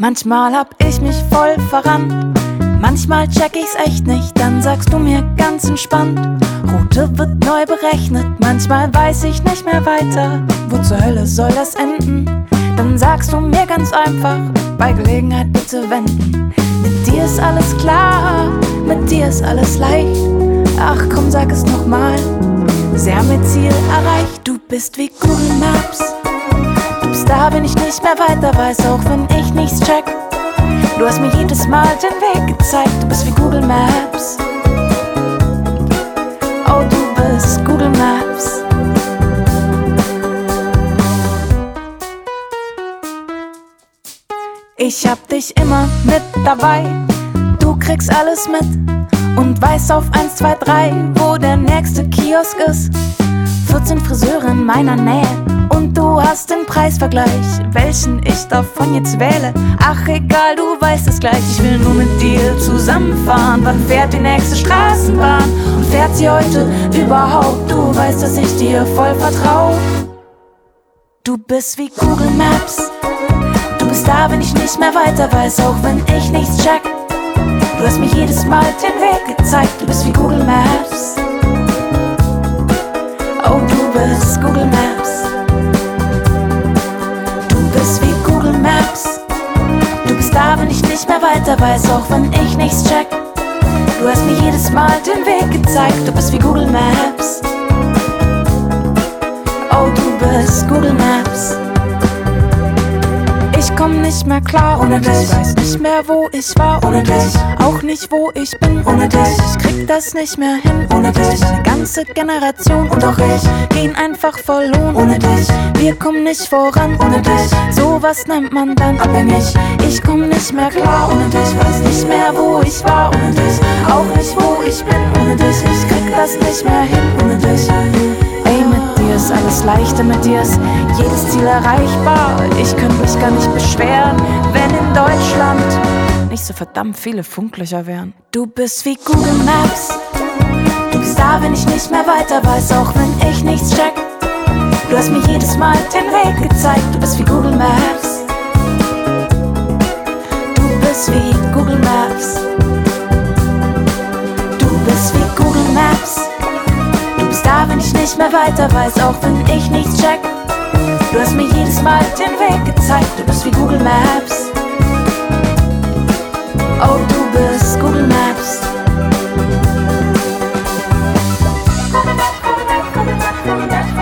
Manchmal hab ich mich voll verrannt. Manchmal check ich's echt nicht, dann sagst du mir ganz entspannt. Route wird neu berechnet, manchmal weiß ich nicht mehr weiter. Wo zur Hölle soll das enden? Dann sagst du mir ganz einfach, bei Gelegenheit bitte wenden. Mit dir ist alles klar, mit dir ist alles leicht. Ach komm, sag es nochmal. Haben ihr Ziel erreicht, du bist wie Google Maps. Da, wenn ich nicht mehr weiter weiß, auch wenn ich nichts check. Du hast mir jedes Mal den Weg gezeigt, du bist wie Google Maps. Oh, du bist Google Maps. Ich hab dich immer mit dabei, du kriegst alles mit und weißt auf 1, 2, 3, wo der nächste Kiosk ist. 14 Friseure in meiner Nähe und du hast den Preisvergleich, welchen ich davon jetzt wähle. Ach egal, du weißt es gleich, ich will nur mit dir zusammenfahren. Wann fährt die nächste Straßenbahn und fährt sie heute überhaupt? Du weißt, dass ich dir voll vertrau. Du bist wie Google Maps, du bist da, wenn ich nicht mehr weiter weiß, auch wenn ich nichts check. Du hast mir jedes Mal den Weg gezeigt, du bist wie Google Maps. Weiter weiß, auch wenn ich nichts check. Du hast mir jedes Mal den Weg gezeigt, du bist wie Google Maps. Oh, du bist Google Maps. Ich nicht mehr klar ohne dich. Weiß nicht mehr, wo ich war ohne dich. Auch nicht, wo ich bin ohne dich. Ich krieg das nicht mehr hin ohne dich. Eine ganze Generation und auch ich gehen einfach verloren ohne dich. Wir kommen nicht voran ohne dich. Sowas nennt man dann abhängig. Ich komm nicht mehr klar ohne dich. Weiß nicht mehr, wo ich war ohne dich. Auch nicht, wo ich bin ohne dich. Ich krieg das nicht mehr hin ohne dich. Leichter, mit dir ist jedes Ziel erreichbar. Ich könnte mich gar nicht beschweren, wenn in Deutschland nicht so verdammt viele Funklöcher wären. Du bist wie Google Maps. Du bist da, wenn ich nicht mehr weiter weiß, auch wenn ich nichts check. Du hast mir jedes Mal den Weg gezeigt, du bist wie Google Maps. ich nicht mehr weiter weiß, auch wenn ich nichts check. Du hast mir jedes Mal den Weg gezeigt, du bist wie Google Maps. Oh, du bist Google Maps. Google Maps, Google Maps, Google Maps.